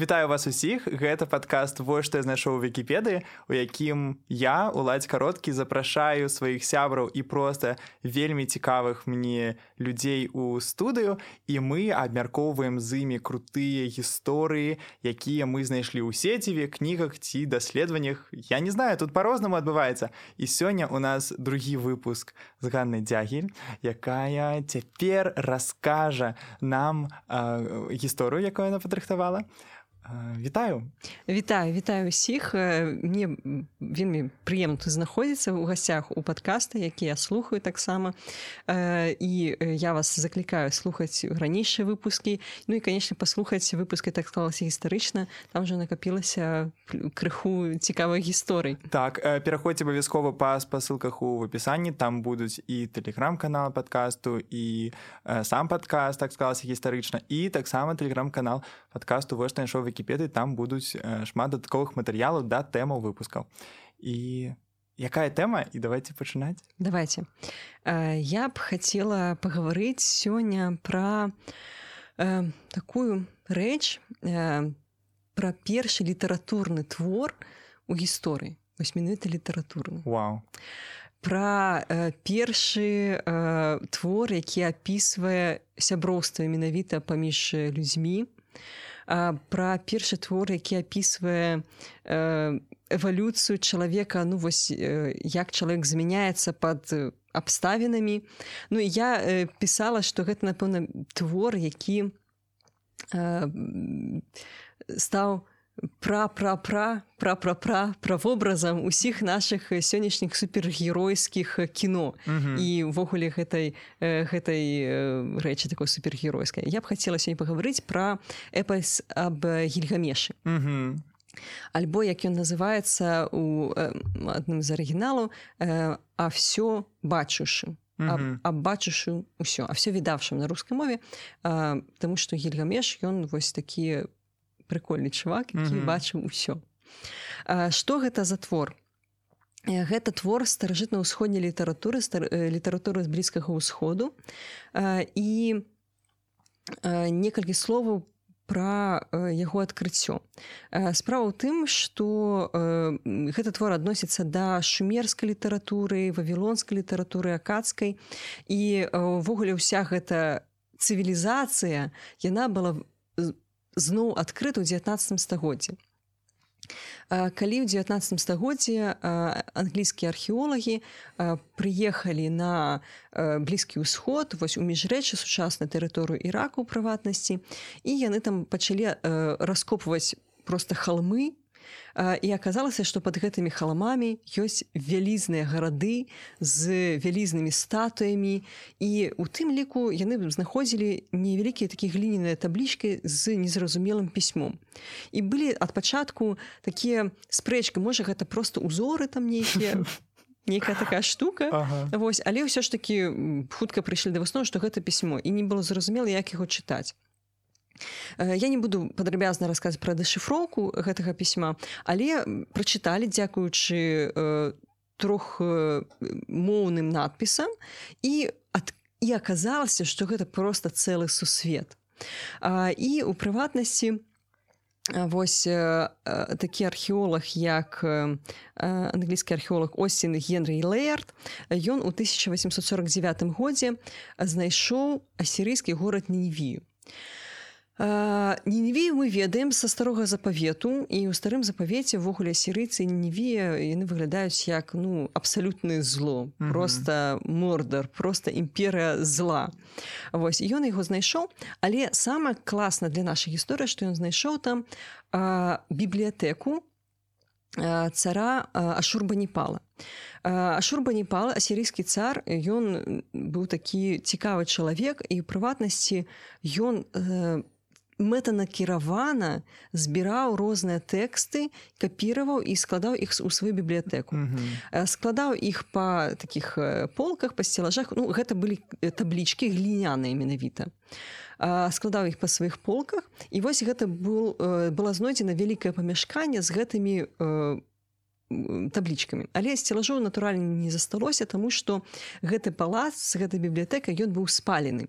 Вітаю вас усіх. Гэта падкаст вось што я знайшоў у вікіпедыі у якім я уладзь кароткі запрашаю сваіх сябраў і проста вельмі цікавых мне людзей у студыю і мы абмяркоўваем з імі крутыя гісторыі якія мы знайшлі ў сеціве кнігах ці даследаваннях. Я не знаю тут по-рознаму адбываецца. І сёння у нас другі выпуск з ганнай дзягель якая цяпер раскажа нам э, гісторыю якую яна падрыхтавала вітаю. Вітаю вітаю усіх. Мне вельмі прыемна тут знаходзіцца ў гасцях у падкаста які я слухаю таксама. І я вас заклікаю слухаць ранейшыя выпускі. Ну і канешне паслухаць выпуска так склалася гістарычна. Там же накапілася крыху цікавых гісторый. Так пераходзьце абавязкова па спасылках у апісанні. Там будуць і тэлеграм-канал падкасту і сам падкаст так склалася гістарычна і таксама тэлеграм-канал падкасту вось знайшоў вікіпедыі там будуць шмат дадатковых матэрыялаў да тэмаў выпускаў і якая тэма і давайте пачынаць давайте. Я б хацела пагаварыць сёння пра э, такую рэч э, пра першы літаратурны твор у гісторыі вось менавіта літаратурны Вау. Пра э, першы э, твор які апісвае сяброўства менавіта паміж людзьмі пра першы твор які апісвае эвалюцыю чалавека ну вось як чалавек змяняецца под абставінамі Ну і я пісала што гэта напэўна твор які стаў пра пра пра пра пра пра правобразам усіх наших сённяшніх супергеройскіх кіно. І ўвогуле гэтай гэтай рэчы такой супергеройскай. Я б хацела сёння пагаварыць пра эпас аб гільгамешы. Альбо як ён называецца у адным з арыгіналу а все бачушы абачышы ўсё а все відавшым на рускай мове Таму што гільгамеш ён вось такія прыкольны чувак які mm -hmm. бачым усё что гэта за твор? Гэта твор старажытна-ўсходняй літаратуры стар... літаратуры з блізкага ўсходу. І некалькі словаў пра яго адкрыццё. Справа ў тым што гэты твор адносіцца да шумерскай літаратуры вавілонскай літаратуры акадскай і ўвогуле ўся гэта цывілізацыя яна была зноў адкрыта ў 19 стагоддзі. Калі ў 19 стагоддзі англійскія археолагі прыехалі на блізкі ўсход вось у міжрэчы сучаснай тэрыторыю іраку ў прыватнасці і яны там пачалі раскопваць проста халмы і аказалася што под гэтымі халамамі ёсць вялізныя гарады з вялізнымі статуямі. І у тым ліку яны знаходзілі невялікія такія гліненыя таблічкі з незразумелым пісьмом. І былі ад пачатку такія спрэчкі можа гэта просто узоры там нейкія некая такая штука. Ага. Вось але ўсё ж такі хутка прыйшлі да выснову што гэта пісьмо і не было зразумела як яго чытаць Я не буду падрабязна расказаць пра дэшыфроўку гэтага пісьма, але прачыталі дзякуючы э, трох э, моўным надпісам і, ад, і аказалася, што гэта проста цэлы сусвет. А, і у прыватнасці, Вось э, такі археолог як э, англійскі археолог Осін Генрый Леерт ён у 1849 годзе знайшоў асірыйскі горад Нівію. Нінівію мы ведаем са старога запавету і ў старым запавеце ввогуле сірыйцы Нінівія яны выглядаюць як ну абсалютны зло mm -hmm. просто мордар просто імперыя зла Вось ён яго знайшоў але самае класна для нашай гісторыі што ён знайшоў там а, бібліятэку цара ашурбаніпала ашурбаніпала асірыйскі цар ён быў такі цікавы чалавек і ў прыватнасці ён мэтанакіравана збіраў розныя тэксты капіраваў і складаў іх у сваю бібліятэку mm -hmm. складаў іх па таких полках па сцелажах ну гэта былі таблічкі гліняныя менавіта складаў іх па сваіх полках. І вось гэта был была знойдзена вялікае памяшканне з гэтымі таблічкамі але сцелажоў натуральна не засталося тому что гэты палац з гэтай бібліятэкай ён быў спалены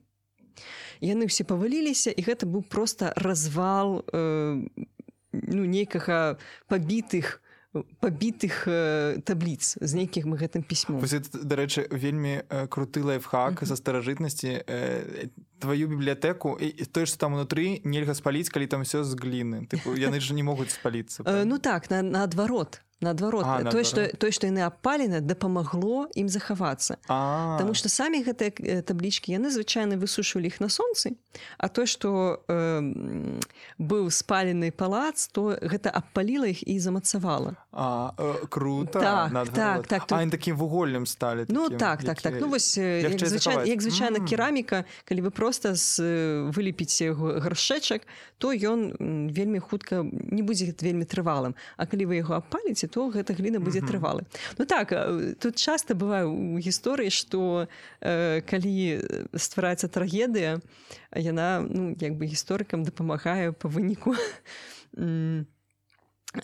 яны ўсе паваліліся і гэта быў просто развал э, ну нейкага пабітых пабітых э, табліц з нейкіх мы гэтым пісьмом. Дарэчы вельмі э, круты лайфхак за старажытнасці э, твою бібліятэку і тое што там унутры нельга спаліць калі там все з гліны. Яны ж не могуць спаліцца э, ну так на наадварот наадварот тое што тое што яны апалены дапамагло ім захавацца. Таму што самі гэтыя э, таблічкі яны звычайна высушвалі іх на сонцы а то што э, быў спалены палац то гэта абпаліла іх і замацавала. Э, круто так, так, так, то... такім вугольным сталі Ну такім, так так так. Ну вось як звычайна, як звычайна mm. кераміка калі вы просто з вылепіце гаршэчак то ён вельмі хутка не будзе вельмі трывалым. А калі вы яго апаліце то гэта гліна будзе трывалы Ну так тут часто бывае у гісторыі што э, калі ствараецца трагедыя яна ну як бы гісторыкам дапамагае па выніку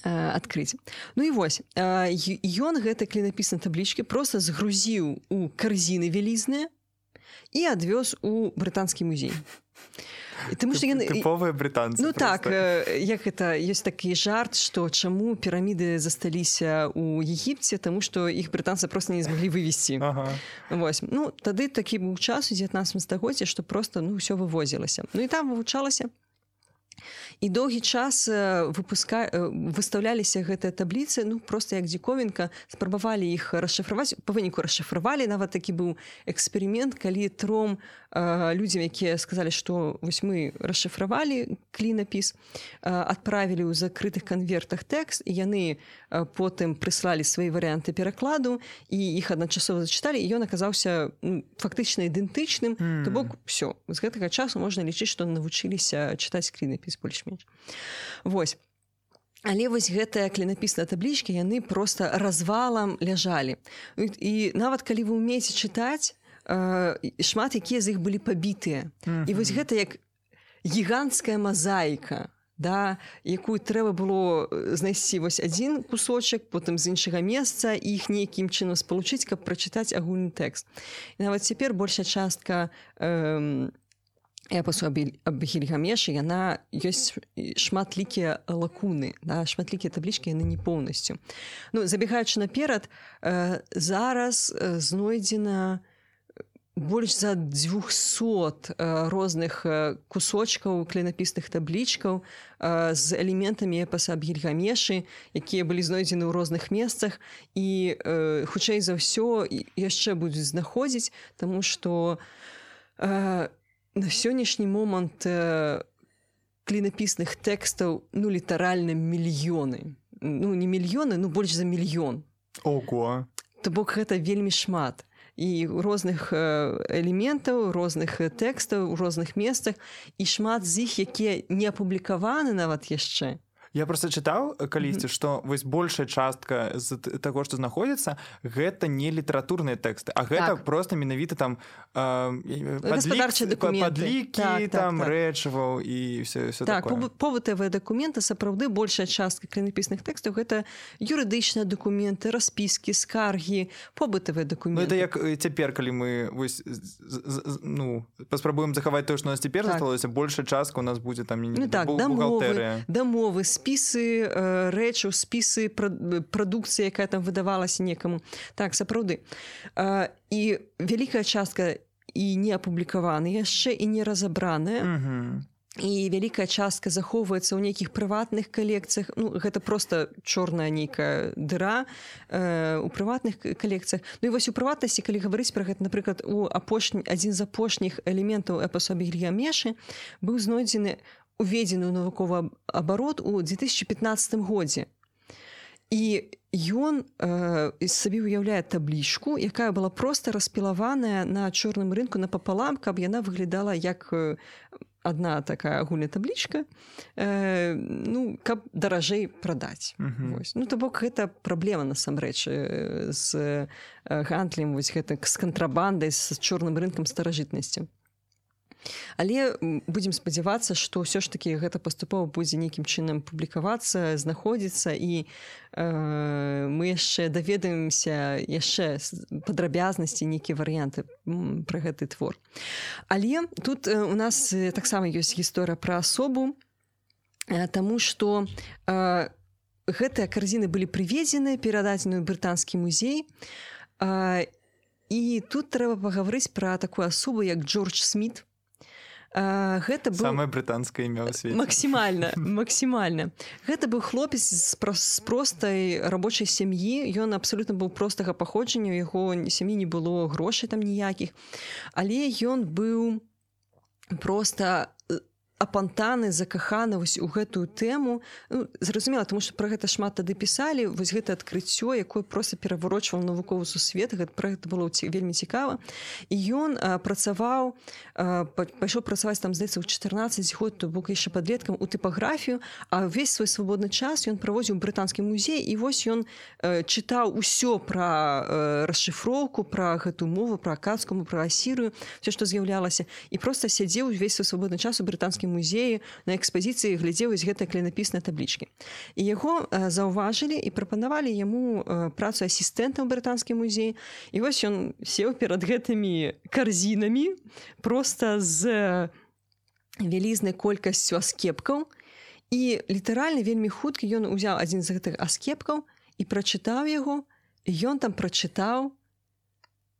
адкрыць. Ну і вось ён гэты клінапісна таблічкі просто згрузіў у карзіны вялізныя і адвёз у брытанскі музей тому что яны тыповыя брытанцы ну просто. так як это ёсць такі жарт што чаму піраміды засталіся у егіпце тому что іх брытанцы просто не змаглі вывесці ага. Вось ну тады такі быў час у 19 стагоддзя што просто ну ўсё вывозілася ну і там вывучалася і доўгі час выпуска выставляліся гэтыя табліцы ну просто як дзіковінка спрабавалі іх расшыфраваць па выніку расшыфравалі нават такі быў эксперымент калі тром людзям якія сказалі што вось мы расшыфравалі клінапіс адправілі ў закрытых канвертах тэкст і яны потым прыслалі свае варыянты перакладу і іх адначасова зачыталі ён аказаўся ну, фактычна ідэнтычным mm. то бок все з гэтага часу можна лічыць што навучыліся чытаць клінапіс больш-менш восьось Але вось гэтыя клінапісныя таблічкі яны просто развалам ляжалі. І нават калі вы ўмееце чытаць шмат якія з іх былі пабітыя. Mm -hmm. і вось гэта як гіганцкая мазаіка да якую трэба было знайсці вось адзін кусочак потым з іншага месца іх нейкім чынам спалучыць каб прачытаць агульны тэкст. І нават цяпер большая частка э, эпасу аб гільгамешы яна ёсць шматлікія лакуны да, шматлікія таблічкі яны не поўнасцю ну забегаючы наперад э, зараз э, знойдзена больш за 200 э, розных э, кусочкаў клінапісных таблічкаў э, з элементамі эпаса аб гільгамешы якія былі знойдзены ў розных месцах. І э, хутчэй за ўсё яшчэ будуць знаходзіць тому что э, на сённяшні момант э, клінапісных тэкстаў ну літаральна мільёны ну не мільёны ну больш за мільён ого. То бок гэта вельмі шмат. І розных элементаў розных тэкстаў у розных месцах. І шмат з іх якія не апублікаваны нават яшчэ я просто чытаў калісьці что вось большая частка з таго что знаходзіцца гэта не літаратурныя тэксты а гэта так. просто менавіта там гаспадарчы падлікі так, там так, так. рэчываў і все, все так побытавыя дакументы сапраўды большая частка клінапісных тэкстаў гэта юрыдычныя дакументы распіскі скаргі побытавыя дакументы ну, это як цяпер калі мы вось ну паспрабуем захаваць то што нас цяпер так. засталося большая частка у нас будзе там не ну, так дамовы дамовы з спісы рэчаў спісы прадукцыі якая там выдавалася некаму. Так сапраўды. І вялікая частка і не апублікаваны яшчэ і не разабраная mm -hmm і вялікая частка захоўваецца ў нейкіх прыватных калекцыях. Ну гэта просто чорная нейкая дыра э, у прыватных калекцыях. Ну і вось у прыватнасці калі гаварыць пра гэта напрыклад у апошні адзін з апошніх элементаў эпасобігря мешы быў знойдзены уведзены ў навуковы абарот у 2015 годзе і ён э, сабе уяўляе таблічку якая была просто распілаваная на чорным рынку напапалам каб яна выглядала як одна такая агульная таблічка э, ну каб даражэй прадаць. Uh -huh. ну то бок гэта праблема насамрэч з гандлем вось гэтак з кантрабандай з чорным рынкам старажытнасці Але будзем спадзявацца, што ўсё ж такі гэта паступова будзе нейкім чынам публікавацца, знаходзіцца і э, мы яшчэ даведаемся яшчэ падрабязнасці нейкія варыянты пра гэты твор. Але тут у нас таксама ёсць гісторыя пра асобу, Таму што э, гэтыя карзіны былі прыведзены перададзены брытанскі музей э, і тут трэба пагаварыць пра такую асобу як Джордж Гэта был... самое брытанскае імя максімальна максімальна. Гэта быў хлопец з, про... з простай рабочай сям'і. Ён абсолютно быў простага паходжання яго сям'і не было грошай там ніякіх. Але ён быў просто апантаны закаханы вось у гэтую тэму. Ну, зразумела тому что про гэта шмат тады пісалі. Вось гэта адкрыццё якое просто пераварочваў навуковы сусвет. Гэта про гэта было вельмі цікава. І ён працаваў пайшоў працаваць там здаецца ў 14 год то бок яшчэ подлеткам у тыпаграфію. А ўвесь свой свабодны час ён праводзіў брытанскі музей. І вось ён чытаў усё пра расшифроўку пра гэту мову пра акадскому пра асірую все што з'яўлялася. І просто сядзеў увесь свой свабодны час у брытанскі брытанскім музеі на экспазіцыі глядзеў вось гэтай клінапіснай таблічкі і яго заўважылі і прапанавалі яму працу асістэнта ў брытанскі музей. І вось ён сеў перад гэтымі карзінамі просто з вялізнай колькасцю аскепкаў. І літаральна вельмі хутка ён узяў адзін з гэтых аскепкаў і прачытаў яго. Ён там прачытаў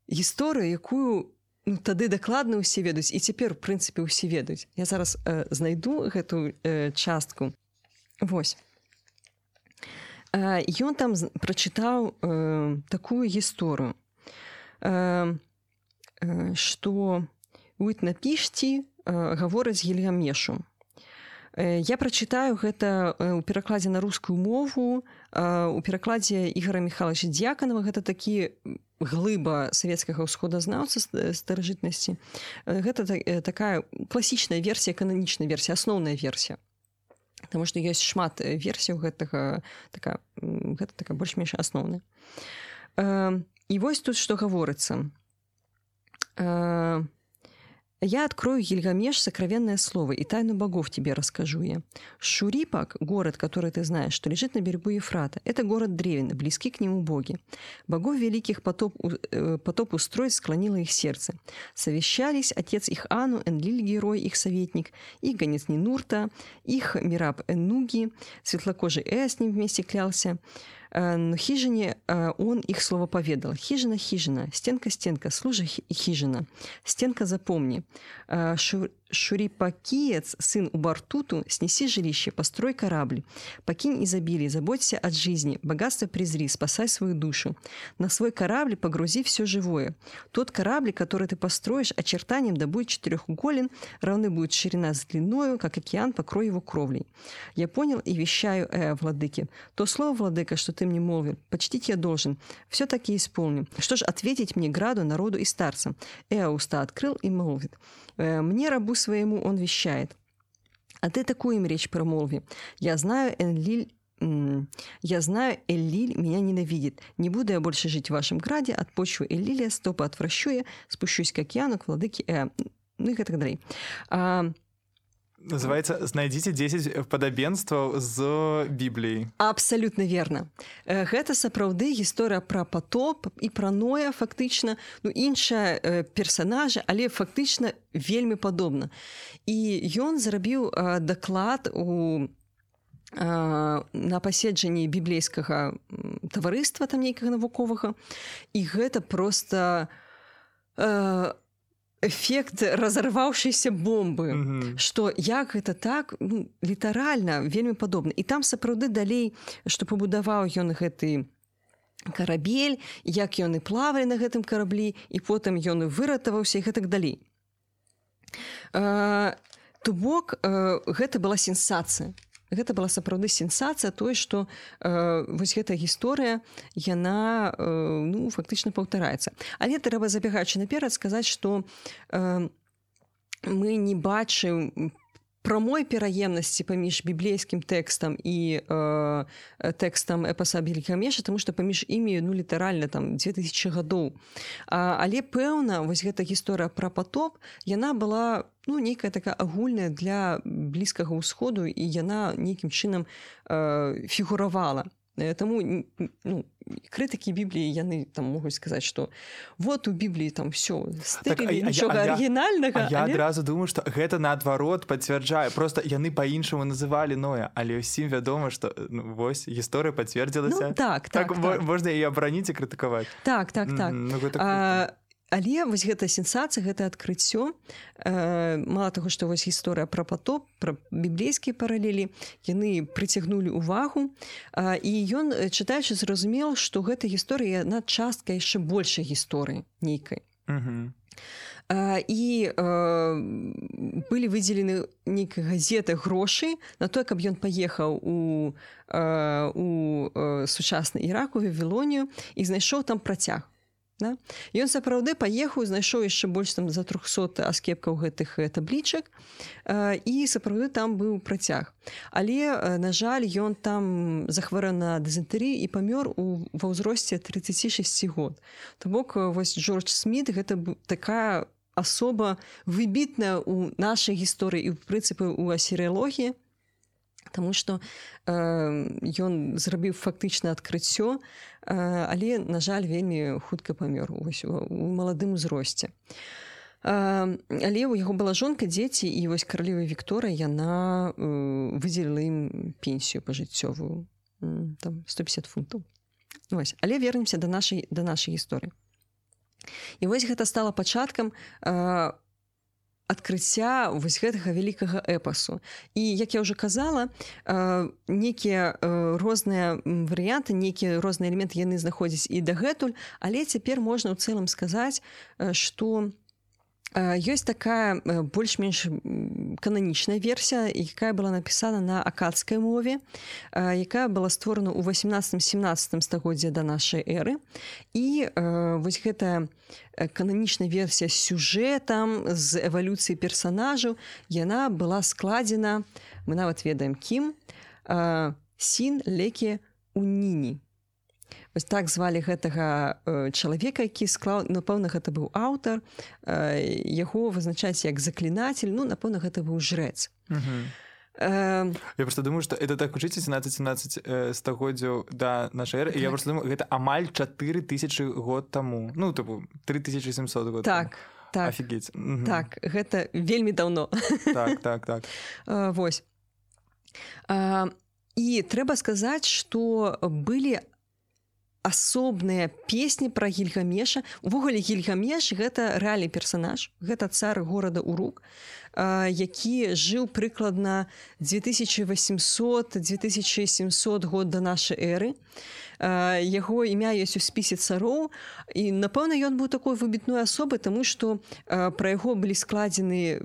гісторыю якую ну, тады дакладна ўсе ведаюць і цяпер у прынцыпе ўсе ведаюць. Я зараз э, знайду гэту э, частку. Восьось э, ён там прачытаў э, такую гісторыю. Э, э, што напішці э, гавораць гільгамешу э, я прачытаю гэта ў перакладзе на рускую мову. У перакладзе ігора михайловича дзяканова гэта такі глыба савецкага ўсходазнаўца старажытнасці. Гэта такая класічная версія кананічная версія асноўная версія. Таму што ёсць шмат версій гэтага така, гэта такая больш-менш асноўная. І вось тут што гаворыцца Я открою Гильгамеш сокровенное слово и тайну богов тебе расскажу я. Шурипак, город, который ты знаешь, что лежит на берегу Ефрата, это город древен, близки к нему боги. Богов великих потоп, э, потоп устроить склонило их сердце. Совещались отец их Ану, Энлиль, герой, их советник, их гонец Нинурта, их Мираб Эннуги, светлокожий Э с ним вместе клялся. Но хижине он их слово поведал. Хижина, хижина, стенка, стенка, служи хижина. Стенка запомни. Шурипакиец, сын Убартуту, снеси жилище, построй корабль. Покинь изобилие, заботься от жизни, богатство презри, спасай свою душу. На свой корабль погрузи все живое. Тот корабль, который ты построишь, очертанием да будет четырехуголен, равны будет ширина с длиною, как океан, покрой его кровлей. Я понял и вещаю, э, владыке. То слово, владыка, что ты мне молвил, почтить я должен. Все таки исполню. Что ж ответить мне, граду, народу и старцам? Эа уста открыл и молвит. Э, мне, рабу своему, он вещает. А ты такую им речь промолви. Я знаю, Энлиль я знаю, Эллиль меня ненавидит. Не буду я больше жить в вашем граде, от почвы Эллилия стопы отвращу я, спущусь к океану, к владыке... Э, ну и так далее. Называется знайдзіце 10 падабенстваў з бібліяй абсолютно верно. Гэта сапраўды гісторыя пра потоп і пра ноя фактычна. Ну іншая персонажа але фактычна вельмі падобна. І ён зрабіў даклад у на паседжанні біблейскага таварыства там нейкага навуковага. І гэта просто у эфект разарваўшейся бомбы mm -hmm. что як гэта так? ну, літаральна вельмі падобна і там сапраўды далей што пабудаваў ён гэты карабель як ён і плавалі на гэтым караблі і потым ён выратаваўся і гэтак далей. То бок гэта была сенсацыя гэта была сапраўды сенсацыя той што э, вось гэтая гісторыя яна э, ну фактычна паўтараецца. Але трэба забегаючы наперад сказаць што э, мы не бачым по прамой пераемнасці паміж біблейскім тэкстам і э, тэкстам эпасабілікамеша тому что паміж імі ну літаральна там 2000 гадоў але пэўна вось гэта гісторыя пра потоп яна была ну нейкая такая агульная для блізкага ўсходу і яна нейкім чынам э, фігуравала Таму ну, крытыкі бібліі яны там могуць сказаць што вот у бібліі там все так, арыгінальнага я але... адразу думаю што гэта наадварот пацвярджае просто яны по-іншаму называлі ноя але ўсім вядома што ну, вось гісторыя пацвердзілася ну, так так, так, так. можна і абраніць і крытыкаваць так так так. Ну, гэта Але вось гэта сенсацыя гэта адкрыццё. Э, мала таго што вось гісторыя пра патоп пра біблейскія паралелі яны прыцягнулі ўвагу. Э, і ён чытаючы зразумеў што гэта гісторыя на частка яшчэ большай гісторыі нейкай. І э, былі выдзелены нейкай газеты грошы на той каб ён паехаў у э, у э, сучасны іраку вавілонію і знайшоў там працяг Да? Ён сапраўды паехаў, знайшоў яшчэ больш там за 300 аскепкаў гэтых таблічак і сапраўды там быў працяг. Але на жаль, ён там захвара на дызентэрі і памёр у ва ўзросце 36 год. То бок вось Джордж Смит гэта такая асоба выбітная ў нашай гісторыі і ў прынцыпы ў асірыялогіі, Таму што э, ён зрабіў фактычна адкрыццё, э, але, на жаль, вельмі хутка памёр у маладым узросце. Э, але ў яго была жонка дзеці і вось каралева Вікторыя яна э, выдзеліла ім пенсію пажыццёвую там 150 фунтаў. Вось. Але вернемся да нашай да нашай гісторыі. І вось гэта стала пачаткам э, адкрыцця вось гэтага вялікага эпасу. І як я уже казала некія розныя варыянты нейкія розныя элементы яны знаходзяць і дагэтуль але цяпер можна ў цэлым сказаць что у ёсць такая больш-менш кананічная версія якая была напісана на акадскай мове якая была створана ў 18-17 стагоддзя да нашай эры. І вось гэтая кананічная версія сюжэтам з эвалюцыі персонажаў яна была складзена мы нават ведаем кім сін лекі у ніні Вось так звалі гэтага э, чалавека, які склаў напэўна, гэта быў аўтар, э, яго вызначаць як заклінатель, ну напэўна, гэта быў жрэц. Я просто думаю, што это так учыце 17-17 э, стагоддзяў да нашай эры. Я просто думаю, гэта амаль 4000 год таму. Ну тыпу 3700 год. Так. Так. Офігеть. так, гэта вельмі даўно. так, так, так. Вось. І трэба сказаць, што былі асобныя песні пра гільгамеша. Увогуле гільгамеш гэта рэальны персанаж гэта цар горада урук які жыў прыкладна 2800 2700 год да нашай эры. Яго імя ёсць у спісе цароў і напэўна ён быў такой выбітной асобы тому что пра яго былі складзены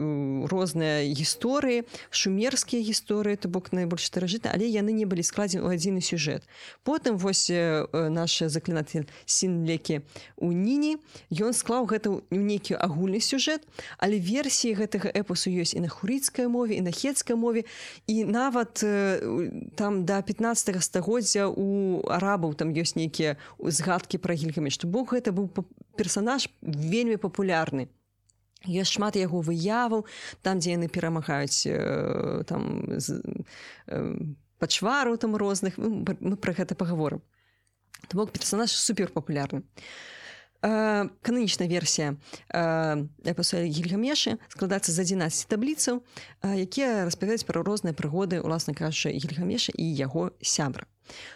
розныя гісторыі шумерскія гісторыі то бок найбольш старажыта але яны не былі складзены ў адзіны сюжэт. Потым вось наш заклінатель сінлекі у ніні ён склаў гэта ў нейкі агульны сюжэт але версіі гэтага эпосу ёсць і на хурыцкай мове і на хецкай мове. І нават там да 15 стагоддзя у арабаў там ёсць нейкія згадкі пра гільгамі што бог гэта быў персанаж вельмі папулярны. Ёсць шмат яго выяваў там дзе яны перамагаюць э, там з, э, пачвару там розных. Ну, мы пра гэта паговорым. То бок персанаж супер папулярны. э, кананічная версія гільгамешы складаецца з 11 табліцаў якія распавядаюць пра розныя прыгоды уласна кажучы гільгамеша і яго сябра.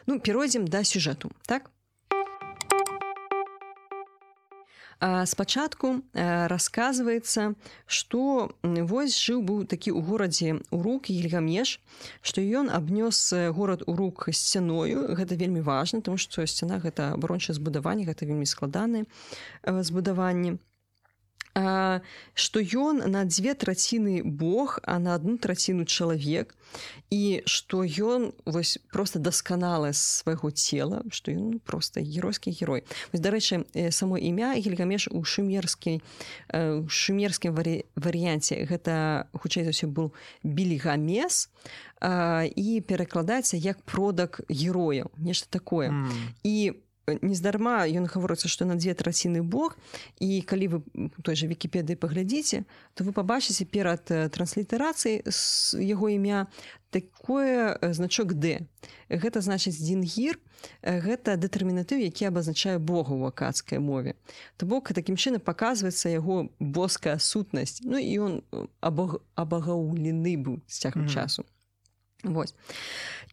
Ну перайдзем да сюжэту так спачатку расказваецца што вось жыў быў такі ў горадзе у рук ельгамеш што ён абнёс горад у рук сцяною. Гэта вельмі важна тому што сцяна гэта абарончае збудаванне гэта вельмі складаны збудаванні што ён на дзве траціны Бог, а на одну траціну чалавек і што ён вось просто дасканала свайго цела, што ён просто геройскі герой. Вось, дарэчы, само імя гельгамеш у шумерскай шумерскім варыянце гэта хутчэй за ўсё быў білігамес і перакладаецца як продак герояў, нешта такое. Mm. І нездарма ён гаворыцца што на дзве траціны Бог і калі вы той же вікіпедыі паглядзіце то вы пабачыце перад транслітарацыяй яго імя такое значок Д гэта значыць дзінгір гэта дэтэрмінатыў які абазначае Бога ў акадскай мове. То бок такім чынам паказваецца яго боская сутнасць. Ну і ён абагаўлены быў з цягам mm -hmm. часу Вось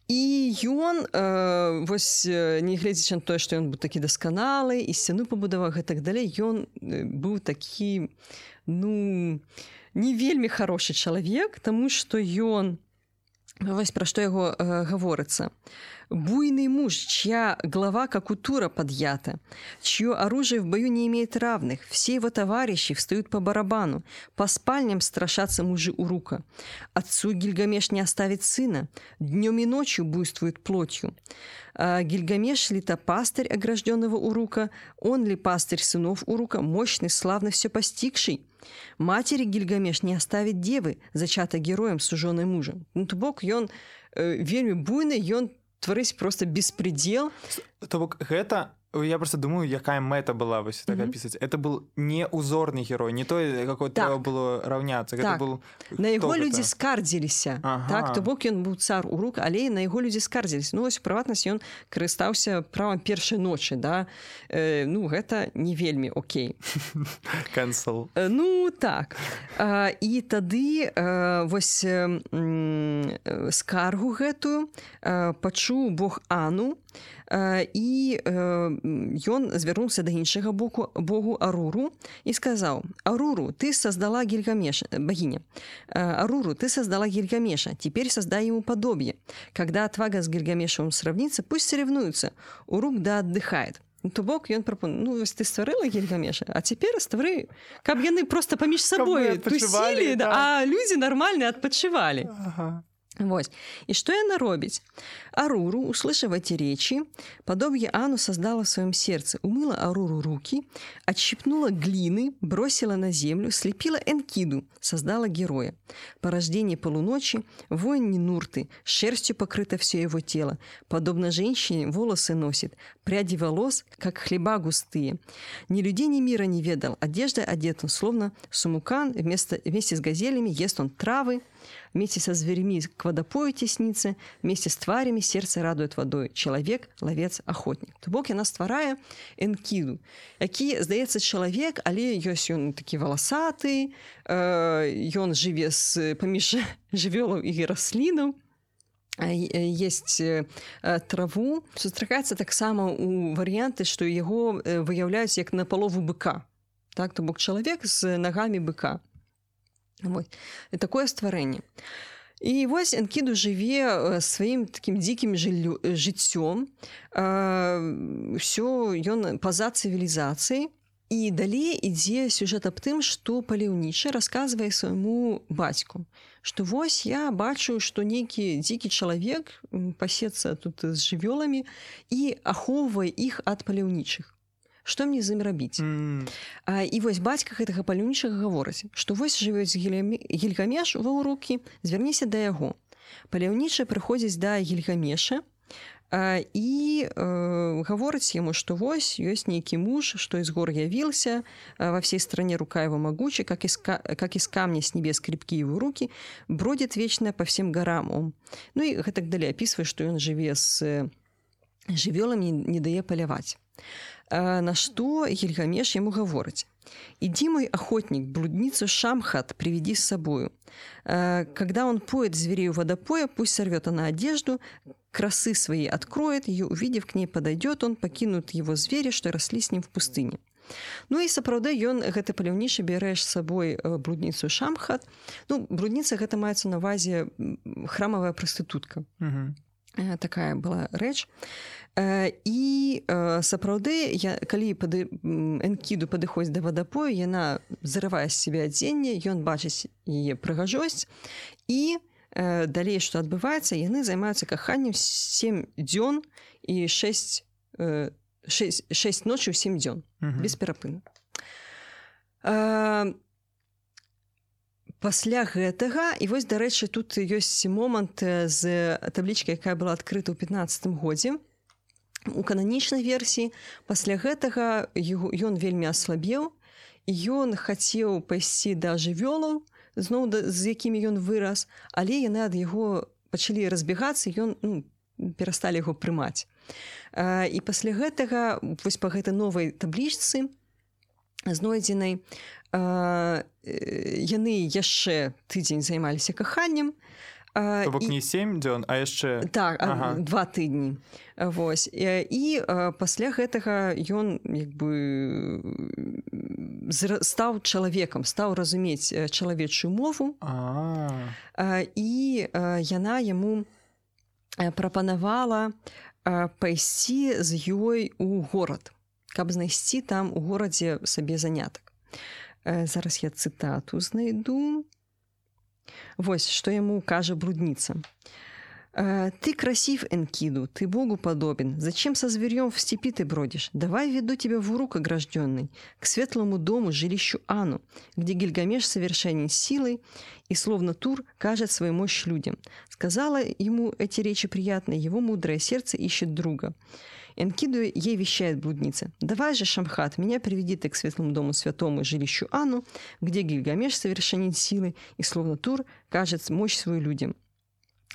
і ён э, вось не гледзячы на тое што ён быў такі дасканалы і сцяну пабудаваў гэтак далей ён быў такі ну не вельмі хорошы чалавек тому что ён вось пра што яго э, гаворыцца буйный муж, чья глава как у тура подъята, чье оружие в бою не имеет равных, все его товарищи встают по барабану, по спальням страшатся мужи Урука. Отцу Гильгамеш не оставит сына, днем и ночью буйствует плотью. А Гильгамеш ли то пастырь огражденного Урука, он ли пастырь сынов Урука, мощный, славно все постигший? Матери Гильгамеш не оставит девы, зачата героем суженой мужем. Ну, то бок, ён э, вельмі буйны, ён тварыць просто беспредел. То бок гэта я просто думаю якая мэта была вось так опісаць это был не узорны герой не той какой так. трэба было раўняцца так. был на яго людзі скардзіліся. Ага. так то бок ён быў цар у рук але на яго людзі скардзілись ну вось прыватнасць ён карыстаўся правам першай ночы да. Э, ну гэта не вельмі Окей. Cancel. Э, ну так. А, і тады а, вось э, скаргу гэтую пачуў Бог Ану і ён звярнуўся да іншага боку Богу Аруру і сказаў: Аруру, ты создала гильгамеша богиня. Аруру, ты создала гильгамеша, теперь создай ему подобие. Когда отвага с гильгамешевым сравнится, пусть соревнуются. Урук да отдыхает. То бок ён прапон ну вось ты стварыла гельгамеша а цяпер ствары каб яны просто паміж сабой тусілі, да. а людзі нармальна адпачывалі ага. Вось. И что она робіць? Аруру, услышав эти речи, подобие Ану создала в своем сердце, умыла Аруру руки, отщипнула глины, бросила на землю, слепила Энкиду, создала героя. По рождении полуночи воин Нинурты, шерстью покрыто все его тело. Подобно женщине волосы носит, пряди волос, как хлеба густые. Ни людей, ни мира не ведал, одежда одет он, словно сумукан, вместо, вместе с газелями ест он травы, Вместе со зверями к водопою теснится, вместе с тварями сердце радует водой. Человек, ловец, охотник. То бок яна стварае энкіду, які, здаецца, чалавек, але ёсць ён такі валасаты, ён э, жыве з паміж жывёлаў і раслінаў, есть траву сустракаецца таксама у варыянты што яго выяўляюць як на палову быка так то бок чалавек з нагамі быка Вот. Такое стварэнне. І вось энкіду жыве сваім такім дзікім жыццём ўсё ён па-за цывілізацыі і далей ідзе сюжэт аб тым што паліўнічы расказвае свайму бацьку што вось я бачу што нейкі дзікі чалавек пасецца тут з жывёламі і ахоўвае іх ад паляўнічых што мне з ім рабіць? Mm. а, і вось бацька гэтага палюнічага гаворыць што вось жывёць гельгамеш ва ўрукі звярніся да яго. Паляўнічы прыходзіць да гельгамеша і э, гаворыць яму што вось ёсць нейкі муж што из гор явіился во всей стране рука его могуча как из как из камня с небес крепкие его руки бродит вечная по всем горам он ну і гэтак далей опісвае што ён жыве з жывёламі не дае паляваць на что Гильгамеш ему говорить. «Иди, мой охотник, блудницу Шамхат приведи с собою. Когда он поет зверей у водопоя, пусть сорвет она одежду, красы свои откроет, ее увидев к ней подойдет, он покинут его звери, что росли с ним в пустыне». Ну і сапраўды ён гэты паляўнічы бярэш сабой блудніцу шамхат ну брудніца гэта маецца на увазе храмавая прастытутка такая была рэч. І сапраўды я калі пады энкіду падыходзіць да вадапою яна зарывае з себе адзенне ён бачыць яе прыгажосць. І далей што адбываецца яны займаюцца каханнем 7 дзён і 6 6, 6 ночы 7 дзён. Без перапыну пасля гэтага. І вось дарэчы тут ёсць момант з таблічкай якая была адкрыта ў 15 годзе. У кананічнай версіі пасля гэтага ён вельмі аслабеў. Ён хацеў пайсці да жывёлаў зноў да, з якімі ён вырас але яны ад яго пачалі разбегацца ён ну, перасталі яго прымаць. І пасля гэтага вось па гэтай новай таблічцы знойдзенай яны яшчэ тыдзень займаліся каханнем. Бок не 7 дзён а яшчэ так ага. два тыдні. Вось. І, і пасля гэтага ён як бы стаў чалавекам стаў разумець чалавечую мову. І яна яму прапанавала пайсці з ёй у горад каб знайсці там у горадзе сабе занятак зараз я цытату знайду Вось што яму кажа блудніца. «Э, ты красив, Энкиду, ты Богу подобен. Зачем со зверьем в степи ты бродишь? Давай веду тебя в урук огражденный, к светлому дому, жилищу Ану, где Гильгамеш совершенен силой и словно Тур кажет свою мощь людям. Сказала ему эти речи приятные, его мудрое сердце ищет друга. Энкиду ей вещает блудница. «Давай же, Шамхат, меня приведи ты к светлому дому святому жилищу Ану, где Гильгамеш совершенен силы, и словно Тур кажет мощь свою людям.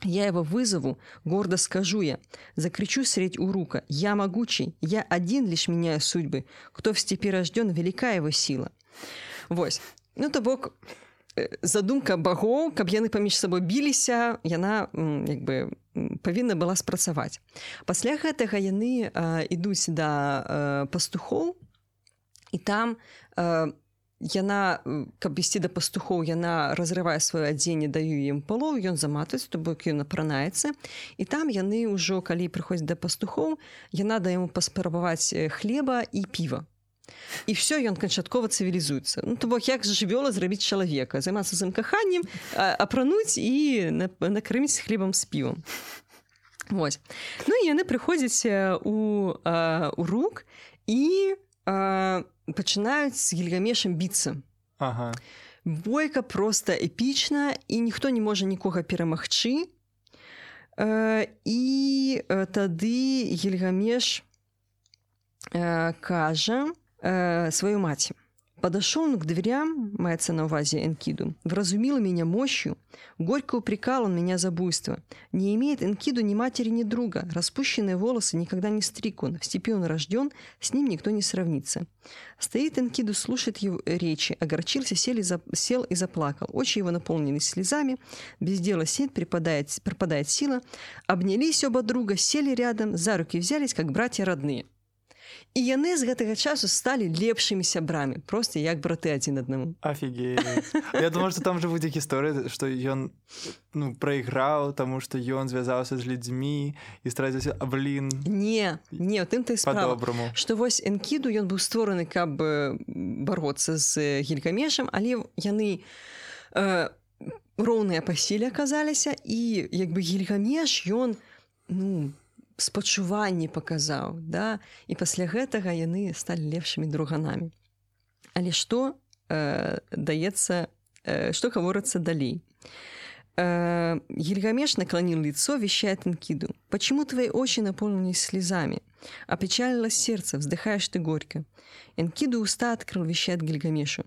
Я его вызову, гордо скажу я, закричу средь урука, я могучий, я один лишь меняю судьбы, кто в степи рожден, велика его сила». Вось. Ну, то бок, задумка багоў каб яны паміж сабой біліся яна як бы павінна была спрацаваць. Пасля гэтага яны ідуць да пастухоў і там яна каб ісці да пастухоў яна разрывае сваё адзенне даю ім палоў ён заматваць то бок ён апранаецца. І там яны ўжо калі прыходзяць да пастухоў яна да яму паспрабаваць хлеба і піва і все ён канчаткова цывілізуецца ну, то бок як жывёла зрабіць чалавека? Займацца зым каханнем апрануць і накрыміць хлебам з півам. Вось. Ну і яны прыходзяць у, у рук і а, пачынаюць з гільгамешам біцца. Ага. бойка просто эпічна і ніхто не можа нікога перамагчы. І тады гільгамеш кажа, э, свою мать. Подошел он к дверям, мается на увазе Энкиду, вразумил меня мощью, горько упрекал он меня за буйство. Не имеет Энкиду ни матери, ни друга, распущенные волосы никогда не стриг он, в степи он рожден, с ним никто не сравнится. Стоит Энкиду, слушает его речи, огорчился, сел и, за... сел и заплакал. Очи его наполнились слезами, без дела сеть, припадает, пропадает сила. Обнялись оба друга, сели рядом, за руки взялись, как братья родные і яны з гэтага часу сталі лепшымі сябрамі просто як браты адзін аднаму. Офіге Я думаю что там же будзе гісторыя что ён ну прайграў тому что ён звязаўся з людзьмі і страціўся блин не не тым ты по-добраму что вось энкіду ён быў створаны каб бароцца з гелькамешам але яны э, роўныя па сіле аказаліся і як бы гельгамеш ён ну спачуванні паказаў да і пасля гэтага яны сталі лепшымі друганамі але што э, даецца э, што гаворыцца далей э, Гильгамеш наклонил лицо, вещает Энкиду. «Почему твои очи наполнились слезами? Опечалилось сердце, вздыхаешь ты горько». Энкиду уста открыл, вещает Гильгамешу.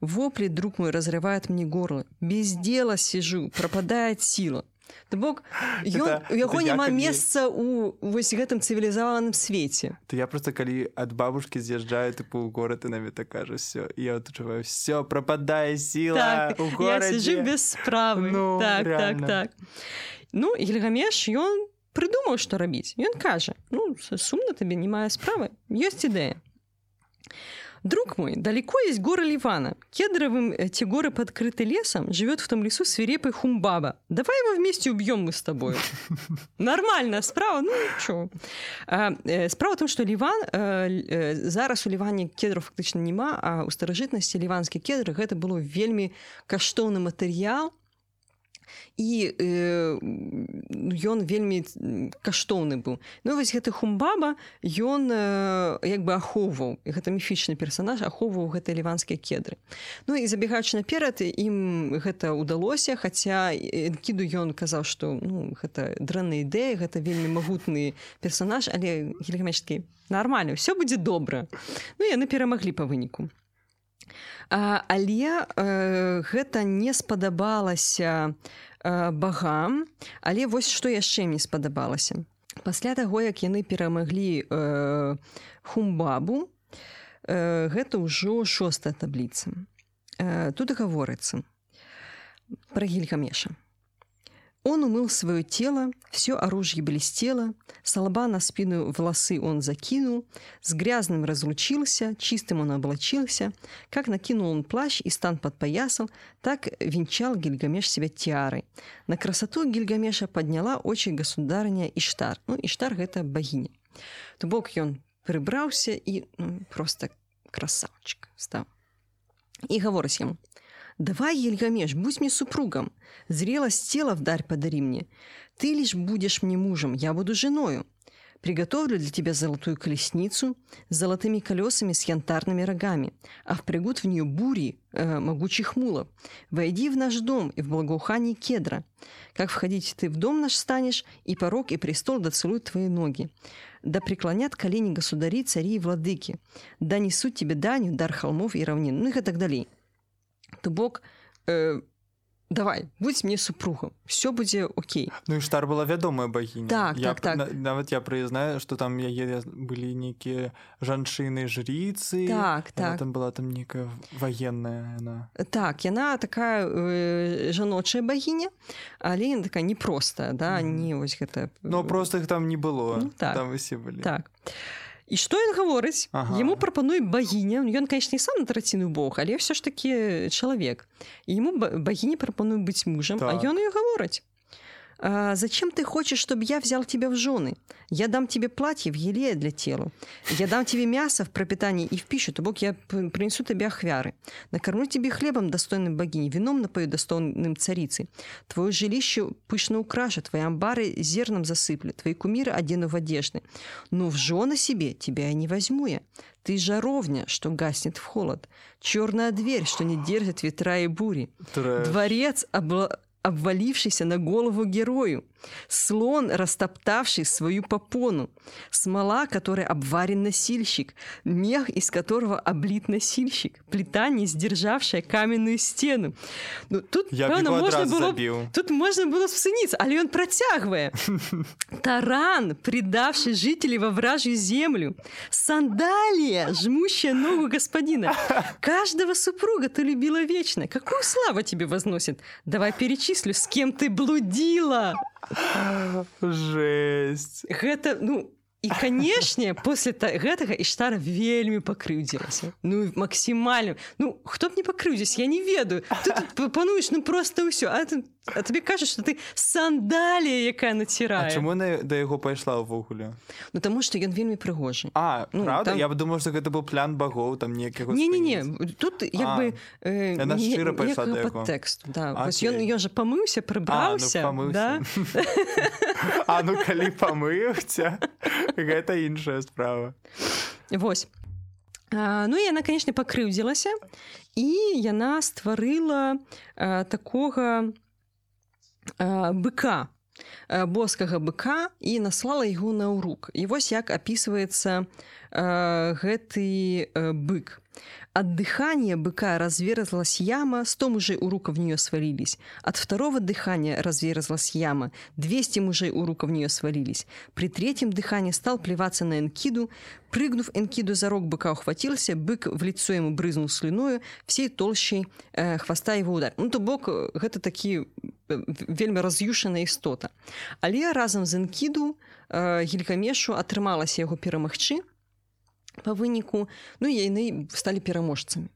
«Вопли, друг мой, разрывают мне горло. Без дела сижу, пропадает сила. То бок ён, у яго няма калі... месца у вось гэтым цывілізаваным свеце. То я просто калі ад бабушки з'язджаю тыпу ў горад і навіта кажа все я адчуваю все прападае сіла так, без справы. Ну, так, так, так. ну гільгамеш ён прыдумаў што рабіць. Ён кажа ну сумна табе не мае справы ёсць ідэя Друг мой, далеко есть горы Ливана. Кедровым эти горы подкрыты лесом. Живет в том лесу свирепый хумбаба. Давай его вместе убьем мы с тобой. Нормально, справа, ну что. А, э, справа в том, что Ливан, э, э, зараз у Ливане кедров фактично нема, а у старожитности ливанские кедры это было вельми каштовный материал, і э, ён вельмі каштоўны быў ну вось гэты хумбаба ён э, як бы ахоўваў гэта міфічны персонаж ахоўваў гэтай ліванскія кедры. Ну і забегаючы наперад ім гэта ўдалося хаця кіду ён казаў што ну, гэта дрэнная ідэя гэта вельмі магутны персонаж але гельгамечкі нормально все будзе добра Ну яны перамаглі па выніку але э, гэта не спадабалася э, багам. Але вось што яшчэ мне спадабалася. Пасля таго як яны перамаглі э, хумбабу э, гэта ўжо шостая табліца. Э, тут гаворыцца. Пра гельгамеша Он умыл свое тело, все оружие блестело, с лба на спину волосы он закинул, с грязным разлучился, чистым он облачился, как накинул он плащ и стан подпоясал, так венчал Гильгамеш себя тиарой. На красоту Гильгамеша подняла очи государыня Иштар. Ну, Иштар — это богиня. То бок ён прыбраўся і ну, просто красавчик стаў. І гаворыць яму: Давай, Ельгамеш, будь мне супругом. Зрелость тела вдарь подари мне. Ты лишь будешь мне мужем, я буду женою. Приготовлю для тебя золотую колесницу с золотыми колесами с янтарными рогами, а впрягут в нее бури э, могучих мулов. Войди в наш дом и в благоухании кедра. Как входить ты в дом наш станешь, и порог, и престол доцелуют твои ноги. Да преклонят колени государи, цари и владыки. Да несут тебе данью, дар холмов и равнин. Ну и так далее. То бок э, давай будь мне супругам все будзе Окей. Ну і штар была вядомая багіня так, я, так, так. На, нават я прызнаю что там яе былі нейкія жанчыны жріцы так так. там была там некая военная она. Так яна такая э, жаночая багіня але такая непростая да mm. не вось гэта но просто их там не было. Ну, так, там усе былі так. а і што ён гаворыць ага. яму прапануе багіня ён конечно не сам на траціну Бог але все ж таки чалавек ему багіні прапануе быць мужам так. а ён ее гавораць зачем ты хочешь, чтобы я взял тебя в жены? Я дам тебе платье в еле для тела. Я дам тебе мясо в пропитании и в пищу, то Бог я принесу тебе ахвяры. Накормлю тебе хлебом достойным богини, вином напою достойным царицы. Твое жилище пышно украшу, твои амбары зерном засыплю, твои кумиры одену в одежды. Но в жены себе тебя я не возьму я. Ты жаровня, что гаснет в холод. Черная дверь, что не держит ветра и бури. Трэш. Дворец, обла обвалившийся на голову герою, слон, растоптавший свою попону, смола, которой обварен носильщик, мех, из которого облит носильщик, плита, не сдержавшая каменную стену. Ну, тут, Я певно, можно было, забил. тут можно было всуниться, але он протягивая. Таран, предавший жителей во вражью землю, сандалия, жмущая ногу господина. Каждого супруга ты любила вечно. Какую славу тебе возносит? Давай перечислю, с кем ты блудила. жесть. Гэта ну і канешне после гэтага іштара вельмі пакрыўдзілася. Ну максімальна. Ну хто б не пакрыўдзіць я не ведаю. Прапануеш ну просто ўсё. А ты А табе кажаш что ты сандалія якая націрае чаму на да яго пайшла ўвогуле Ну таму што ён вельмі прыгожы А ну, правда? там... я бы думаю что гэта быў плян багоў там некі не не не тут як бы э, шчыра тэкст да. ён ён жа памыўся прыбраўся ну, да? А ну калі памыўся гэта іншая справа. Вось. А, Ну яна канешне пакрыўдзілася і яна стварыла а, такога быка боскага быка і наслала яго на ўрук і вось як опісваецца гэты бык От дыхания быка разверзлась яма, сто мужей у рука в нее свалились. От второго дыхания разверзлась яма, двести мужей у рука в нее свалились. При третьем дыхании стал плеваться на Энкиду. Прыгнув Энкиду за рог быка ухватился, бык в лицо ему брызнул слюною, всей толщей э, хвоста его удар. Ну, то бок, гэта такі вельмі раз'юшаная істота. Але разам з Энкіду гелькамешу атрымалася яго перамагчы, па выніку ну яны сталі пераможцамі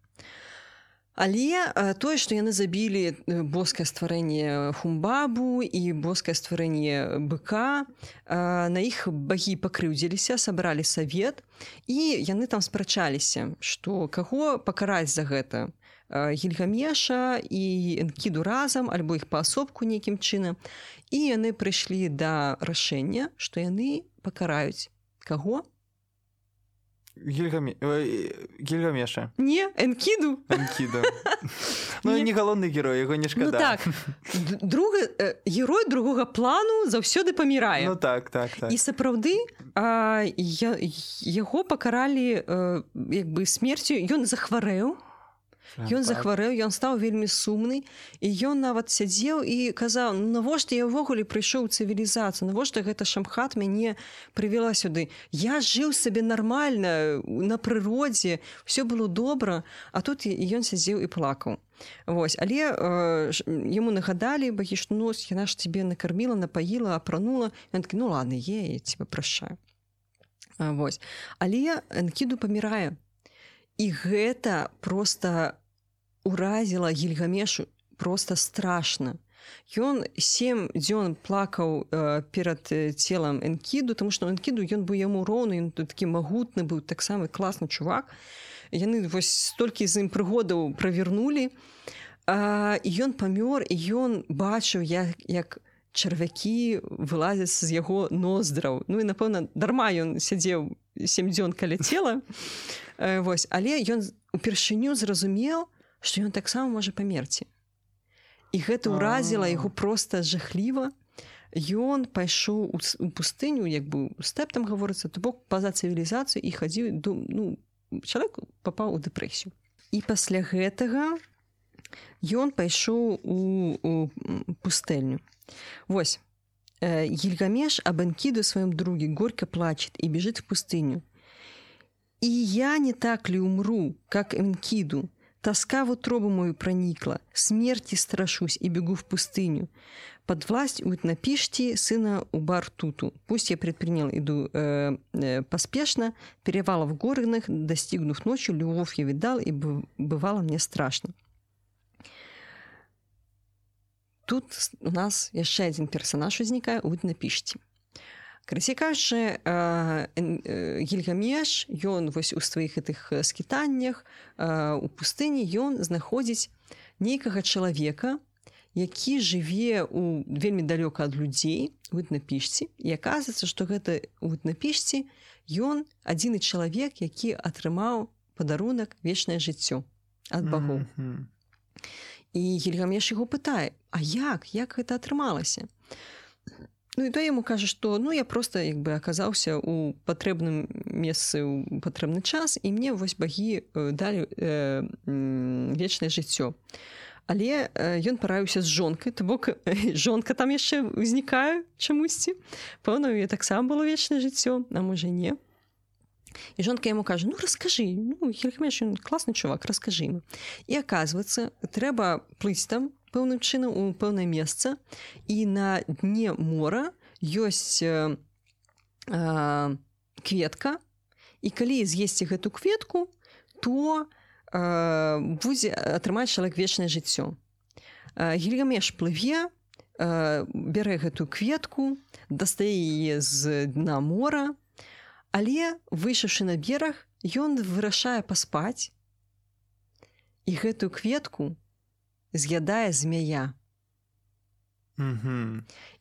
але тое што яны забілі боскае стварэнне хумбабу і боскае стварэнне быка на іх багі пакрыўдзіліся сабралі савет і яны там спрачаліся што каго пакараць за гэта гільгамеша і энкіду разам альбо іх паасобку нейкім чынам. І яны прыйшлі да рашэння што яны пакараюць. Каго? Гільгамі... гільгамеша. Не энкіду. Энкіду. Ну не. галоўны герой яго не шкада. Ну, так. Друга герой другога плану заўсёды памірае. Ну, так так, так. і сапраўды я, яго пакаралі як бы смерцю. Ён захварэў Ён захварэў, ён стаў вельмі сумны і ён нават сядзеў і казаў «Ну, навошта я ўвогуле прыйшоў цывілізацыю? Навошта гэта шамхат мяне прывяла сюды? Я жыў сабе нармальна на прыродзе все было добра а тут ён сядзеў і плакаў. Вось але э, яму нагадалі багі што нос яна ж тебе накарміла напаіла апранула ён ну ладно е тебе прашаю Вось. Але энкіду памірае. І гэта просто уразіла гільгамешу просто страшно. Ён сем дзён плакаў э, перад целам энкіду тому что энкіду ён быў яму роўны ён тут такі магутны быў таксама класны чувак. Яны вось столькі з ім прыгодаў правернулі ён памёр і ён бачыў як як чарвякі вылазяць з яго ноздраў. Ну і напэўна дарма ён сядзеў сем дзён каля цела Э, вось але ён упершыню зразумеў што ён таксама можа памерці. І гэта ўразіла яго просто жахліва. Ён пайшоў у пустыню як бы стэп там гаворыцца то бок па-за цывілізацыю і хадзіў ну чалавек папаў у дэпрэсію. І пасля гэтага ён пайшоў у, у пустэльню. Вось Гильгамеш об Энкиду своем друге горько плачет и бежит в пустыню. И я не так ли умру, как Энкиду? Тоска в утробу мою проникла, смерти страшусь и бегу в пустыню. Под власть Утнапишти, сына Убар-Туту. Пусть я предпринял, иду э, э, поспешно, перевалов горных, достигнув ночью, любовь я видал, и бывало мне страшно. Тут у нас еще один персонаж возникает, Утнапишти. Карацей кажучы гільгамеш ён вось у сваіх гэтых скітаннях у пустыні ён знаходзіць нейкага чалавека які жыве у вельмі далёка ад людзей на пішці і аказваецца што гэта на пішці ён адзіны чалавек які атрымаў падарунак вечнае жыццё ад багоў. Mm -hmm. і гільгамеш яго пытае А як? Як гэта атрымалася Ну і то яму кажа што ну я просто як бы аказаўся у патрэбным месцы ў патрэбны час і мне вось багі далі э, вечнае жыццё але ён параіўся з жонкай то бок жонка там яшчэ ўзнікае чамусьці. Пэўна я таксама было вечнае жыццё а можа не. І жонка яму кажа ну расскажы ну, класны чувак расскажы ему і аказваецца трэба плыць там пэўным чынам у пэўнае месца. І на дне мора ёсць э, э, кветка. І калі з'есці гэту кветку то э, будзе атрымаць чалавек вечнае жыццё. Гільгамеш плыве э, бярэ гэтую кветку дастае яе з дна мора. Але выйшаўшы на бераг ён вырашае паспаць. І гэтую кветку з'ядае змяя.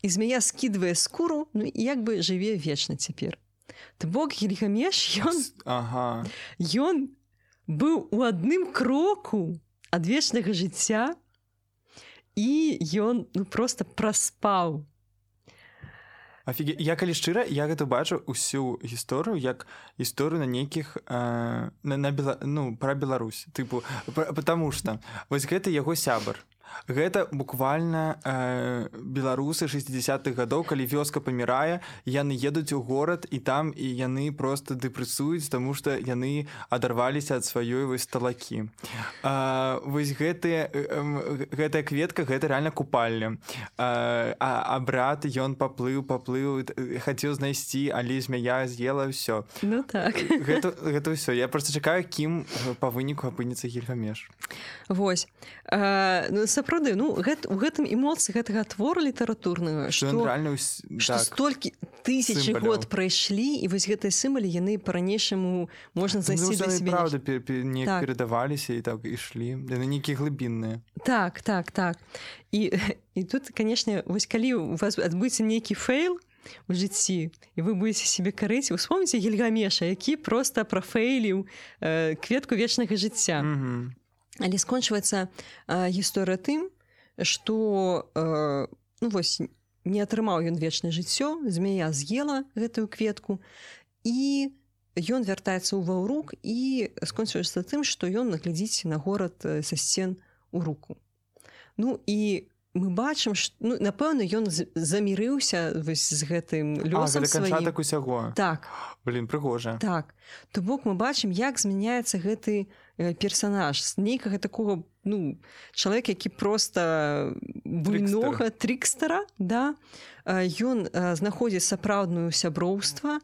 І змяя скідвае скуру ну, як бы жыве вечна цяпер. То бок гельгамеш ён ага. ён быў у адным кроку ад вечнага жыцця і ён ну, просто праспаў Афіге... я калі шчыра я гэта бачу усю гісторыю як гісторыю на нейкіх э, на, на бела... ну пра Беларусь. Тыпу потому что вось гэта яго сябар гэта буквально э, беларусы 60-х гадоў калі вёска памірае яны едуць у горад і там і яны просто дэпрэсуюць тому что яны адарваліся ад сваёй вось талакі. Э, вось гэтыя э, гэтая кветка гэта реально купальня. Э, а, а брат ён паплыў паплыў хацеў знайсці але змяя з'ела ўсё ну так. Гэта, гэта ўсё. Я просто чакаю кім па выніку апынецца гільгамеш. Вось. Э, ну, сапраўды ну гэт, у гэтым эмоцыі гэтага твора літаратурнага што рэальна так, столькі тысячи год прайшлі і вось гэтыя сімвалі яны по-ранейшаму можна зайсці правда не так. перадаваліся і так ішлі. Яны нейкія глыбінныя. Так так так. І і тут канешне вось калі у вас адбыцца нейкі фейл у жыцці і вы будете себе карыць успомніце гельгамеша які просто прафейліў э, кветку вечнага жыцця. Mm -hmm. Але скончваецца э, гісторыя тым что э, ну вось не атрымаў ён вечнае жыццё змея з'ела гэтую кветку і ён вяртаецца ў ваўрук і скончваецца тым што ён наглядзіць на горад са сцен у руку. Ну і мы бачым ну, напэўна ён замірыўся з гэтым лёсам так усяго? Так. Блин прыгожа. Так. То бок мы бачым як змяняецца гэты персонаж. З нейкага такого ну чалавек які просто буйнога трикстера. да. Ён знаходзіць сапраўдную сяброўства.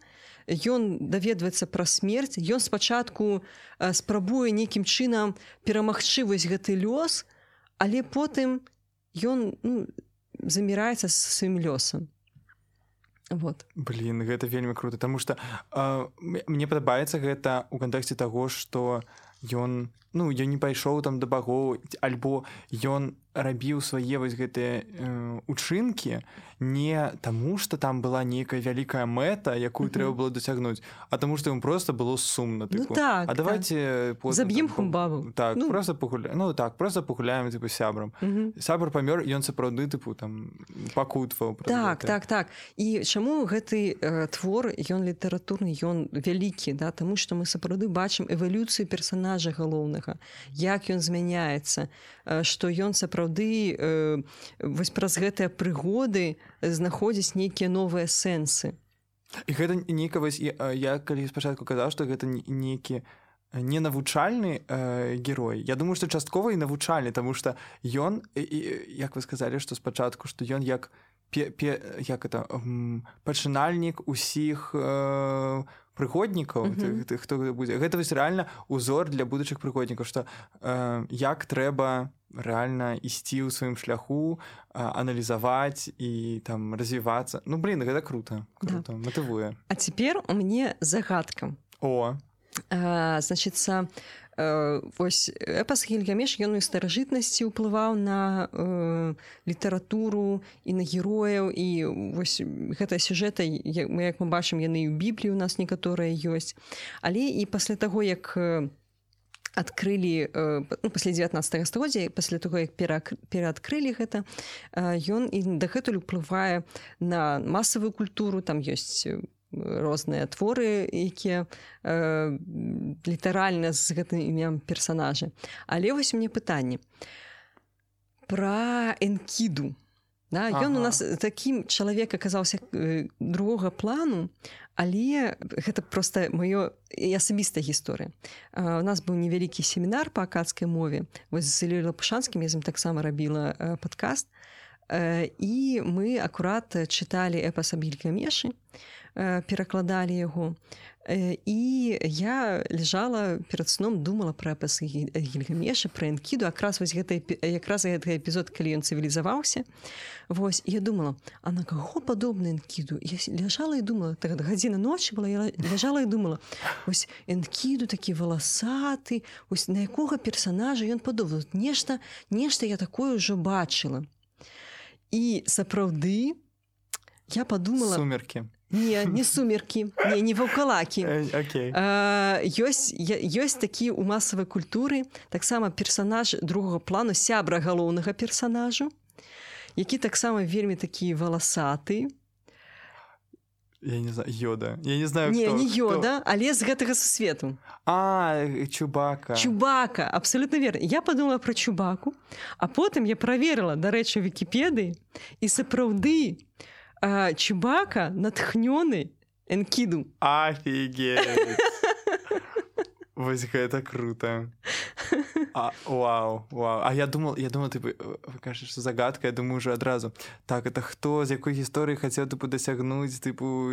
Ён даведваецца пра смерць. Ён спачатку спрабуе нейкім чынам перамагчы вось гэты лёс але потым ён ну, заміраецца з сваім лёсам. Вот. Блин гэта вельмі круто тому что э, мне падабаецца гэта у кантэксце таго что ён ну я не пайшоў там да багоў альбо ён рабіў свае вось гэтыя э, учынкі не таму что там была нейкая вялікая мэта якую трэба было дасягнуць а таму что ім просто было сумна ну, так, а давайте так. заб'ем хумбаву так ну. просто пагуля ну так просто пагуляем типа сябрам. Сябр памёр ён сапраўды тыпу там пакутваў так гэта. так так. І чаму гэты э, твор ён літаратурны ён вялікі да таму что мы сапраўды бачым эвалюцыю персонажа галоўнага як ён змяняецца что ён сапраўды э, вось праз гэтыя прыгоды знаходзіць нейкія новыя сэнсы. І гэта нейка вось я калі спачатку казаў што гэта нейкі не навучальны э, герой Я думаю што часткова і навучальны тому что ён як вы сказалі што спачатку што ён як пе, пе, як это пачынальнік усіх э, прыходнікаў mm -hmm. хто будзе. Гэта вось рэальна узор для будучых прыходнікаў што э, як трэба рэальна ісці ў сваім шляху аналізаваць і там развівацца. Ну блин гэта круто, круто да. матывуе. А цяпер у мне загадка. О. Значится вось эпас гільгамеш ён у старажытнасці ўплываў на э, літаратуру і на герояў. І вось гэта сюжэта мы як мы бачым яны ў бібліі у нас некаторыя ёсць. Але і пасля таго як адкрылі ну, пасля 19 стагоддзя пасля таго як пераадкрылі гэта ён і дагэтуль уплывае на масавую культуру. Там ёсць розныя творы якія э, літаральна з гэтым імем персонажа але вось мне пытанне. Про энкіду. Да? ага. ён у нас такім чалавек аказаўся э, другога плану але гэта просто маё асабістая гісторыя. У нас быў невялікі семінар по акадскай мове. Вось з лапушанскім я з ім таксама рабіла э, падкаст. э, і мы акурат чыталі эпасабілька мешы перакладалі яго і я лежала перад сном думала пра пасы гільгамеша пра энкіду акраз вось гэта якраз гэты эпізод калі ён цывілізаваўся Вось я думала а на каго падобны энкіду я ляжала і думала так гадзіна ночы была я ляжала і думала ось энкіду такі валасаты ось на якога персонажа ён падобны нешта нешта я такое ўжо бачыла і сапраўды я подумала сумерки. Не не сумерки. Не не ваўкалакі okay. ёсць ёсць такі у масавай культуры таксама персонаж другого плану сябра галоўнага персонажу які таксама вельмі такі валасаты я не знаю йода. Я не знаю не, кто, не йода кто... але з гэтага сусвету. А чубака. Чубака абсолютно верно. Я подумала про чубаку а потым я проверила дарэчы вкіпедыі і сапраўды Чубака натхнёны энкіду. Афіге Вось гэта круто. А, Вау Вау. А я думал я думал ты кажаш загадка я думаю уже адразу так это хто з якой гісторыі хацеў тыпу дасягнуць тыпу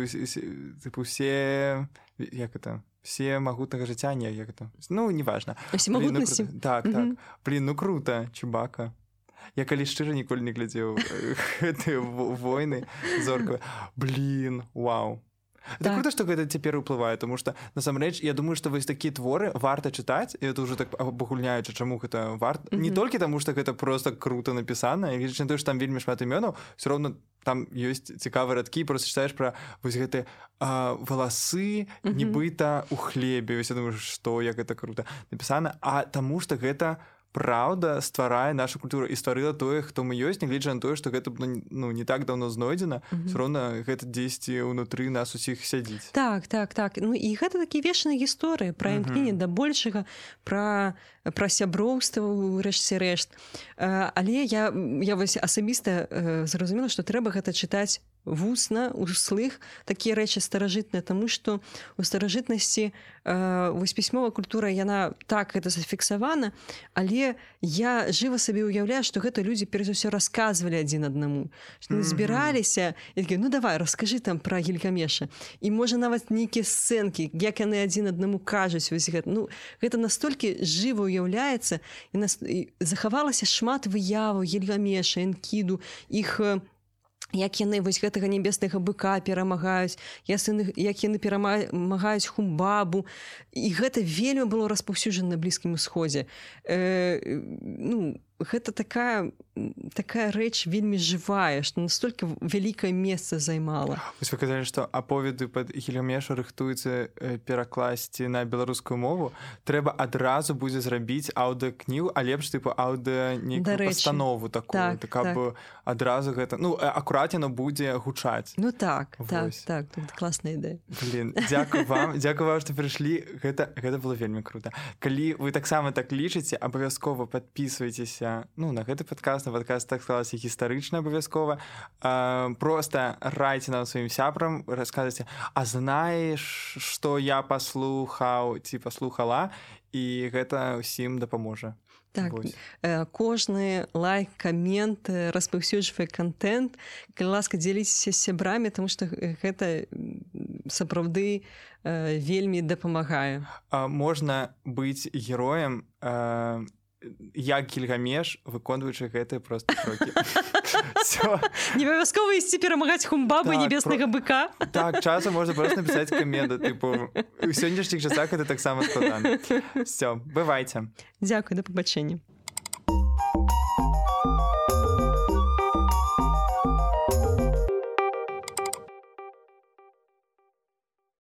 тыпу все як это все магутнага жыцця не як это? Ну неважно. Ну, так так. Блин ну круто чубака. Я калі шчыра ніколі не глядзеў гэтыя войны зорка блин Вау Так. круто что гэта цяпер уплывае тому что насамрэч я думаю что вось такія творы варта чытаць і это уже так пагульняючы чаму гэта варт mm -hmm. не толькі таму что гэта просто круто напісана і то там вельмі шмат імёнаў все равно там ёсць цікавыя радкі просто читаешь про вось гэты валасы mm -hmm. нібыта у хлебе вось я думаю что як гэта круто напісана а таму что гэта у праўда стварае нашу культуру і стварыла тое хто мы ёсць нягледзя на тое што гэта ну, ну не так давно знойдзена mm -hmm. роўна гэта дзесьці ўнутры нас усіх сядзіць так так так ну і гэта такі вечныя гісторыі пра імкненне mm -hmm. да большага пра пра сяброўства рэшце рэшт але я я вось асабіста зразумела што трэба гэта чытаць вусна услых такія рэчы старажытныя тому что у старажытнасці э, вось пісьмовая культура яна так это зафіксавана але я жыва сабе ўяўляю что гэта людзі перш за ўсё рассказывалі адзін аднаму збіраліся ну давай расскажы там про гелькамеша і можа нават нейкія сцэнкі як яны адзін аднаму кажуць вось гэта ну гэта настолькі жыва уяўляецца і нас захавалася шмат выяву гельгамеша энкіду іх як яны вось гэтага нябеснага быка перамагаюць я сыны як яны перамагаюць хумбабу і гэта вельмі было распаўсюджана на блізкім усходзе. Э, ну гэта такая такая рэч вельмі жывая што настолькі вялікае месца займала. Вы казалі што аповеды под гелямешу рыхтуецца э, перакласці на беларускую мову. Трэба адразу будзе зрабіць аўдыокніў а лепш тыпу аўдыа нестанову такую так, так, так. адразу гэта ну акурат яно будзе гучаць. Ну так так, так класная ідэя дзякую вам дзякую вам што прыйшлі. Гэта гэта было вельмі круто калі вы таксама так лічыце абавязкова подписывайтеся ну на гэты падказ на падказ так склалася гістарычна абавязкова просто райце нам сваім сябрам расказаце а знаеш што я паслухаў ці паслухала і гэта ўсім дапаможа Так, э, кожны лайк камент распаўсюджвае контент. Калі ласка дзеліцеся сябрамі тому что гэта сапраўды э, вельмі дапамагае можна быць героем э, як кільгамеш выконваючы гэтыя просто не абавязкова ісці перамагаць хумбабы так, небеснага про... быка. Так часам можна просто напісаць камеда тыпу у сённяшніх часах это таксама складана все бывайце. Дзякуй да пабачэння